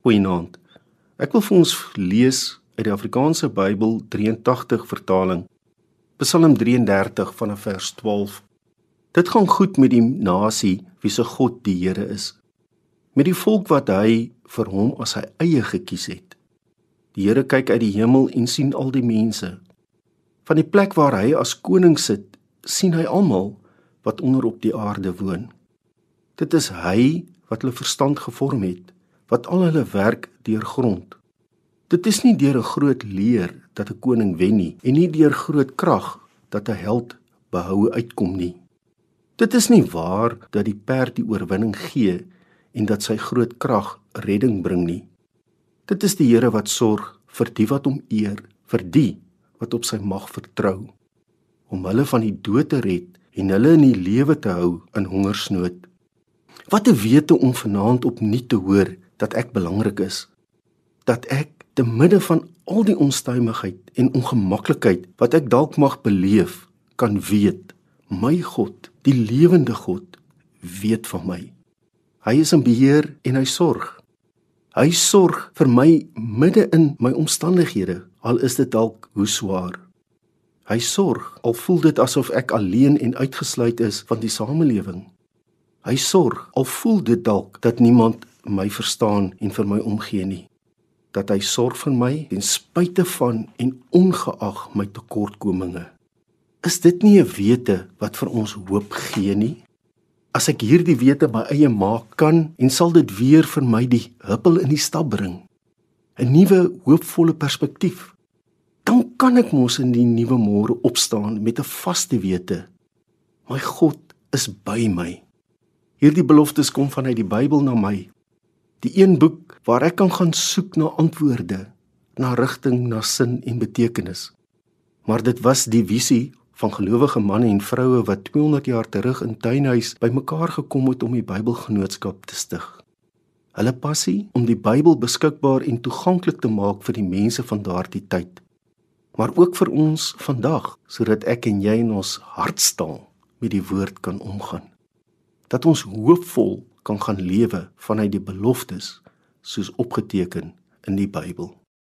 Goeienaand. Ek wil vir ons lees uit die Afrikaanse Bybel 83 vertaling. Psalm 33 vanaf vers 12. Dit gaan goed met die nasie wie se God die Here is. Met die volk wat hy vir hom as sy eie gekies het. Die Here kyk uit die hemel en sien al die mense. Van die plek waar hy as koning sit, sien hy almal wat onder op die aarde woon. Dit is hy wat hulle verstand gevorm het wat al hulle werk deurgrond. Dit is nie deur 'n groot leer dat 'n koning wen nie en nie deur groot krag dat 'n held behoue uitkom nie. Dit is nie waar dat die perd die oorwinning gee en dat sy groot krag redding bring nie. Dit is die Here wat sorg vir die wat hom eer, vir die wat op sy mag vertrou om hulle van die dood te red en hulle in die lewe te hou in hongersnood. Wat 'n wete om vanaand opnuut te hoor dat ek belangrik is. Dat ek te midde van al die onstuimigheid en ongemaklikheid wat ek dalk mag beleef, kan weet my God, die lewende God, weet van my. Hy is in beheer en hy sorg. Hy sorg vir my midde in my omstandighede, al is dit dalk hoe swaar. Hy sorg al voel dit asof ek alleen en uitgesluit is van die samelewing. Hy sorg al voel dit dalk dat niemand my verstaan en vir my omgee nie. Dat hy sorg vir my ten spyte van en ongeag my tekortkominge. Is dit nie 'n wete wat vir ons hoop gee nie? As ek hierdie wete my eie maak kan en sal dit weer vir my die huppel in die stap bring. 'n Nuwe hoopvolle perspektief. Dan kan ek mos in die nuwe môre opstaan met 'n vaste wete. My God is by my. Hierdie beloftes kom vanuit die Bybel na my die een boek waar ek kan gaan soek na antwoorde, na rigting, na sin en betekenis. Maar dit was die visie van gelowige manne en vroue wat 200 jaar terug in tuinhuis bymekaar gekom het om die Bybelgenootskap te stig. Hulle passie om die Bybel beskikbaar en toeganklik te maak vir die mense van daardie tyd. Maar ook vir ons vandag, sodat ek en jy in ons hartstaal met die woord kan omgaan. Dat ons hoopvol kan gaan lewe vanuit die beloftes soos opgeteken in die Bybel.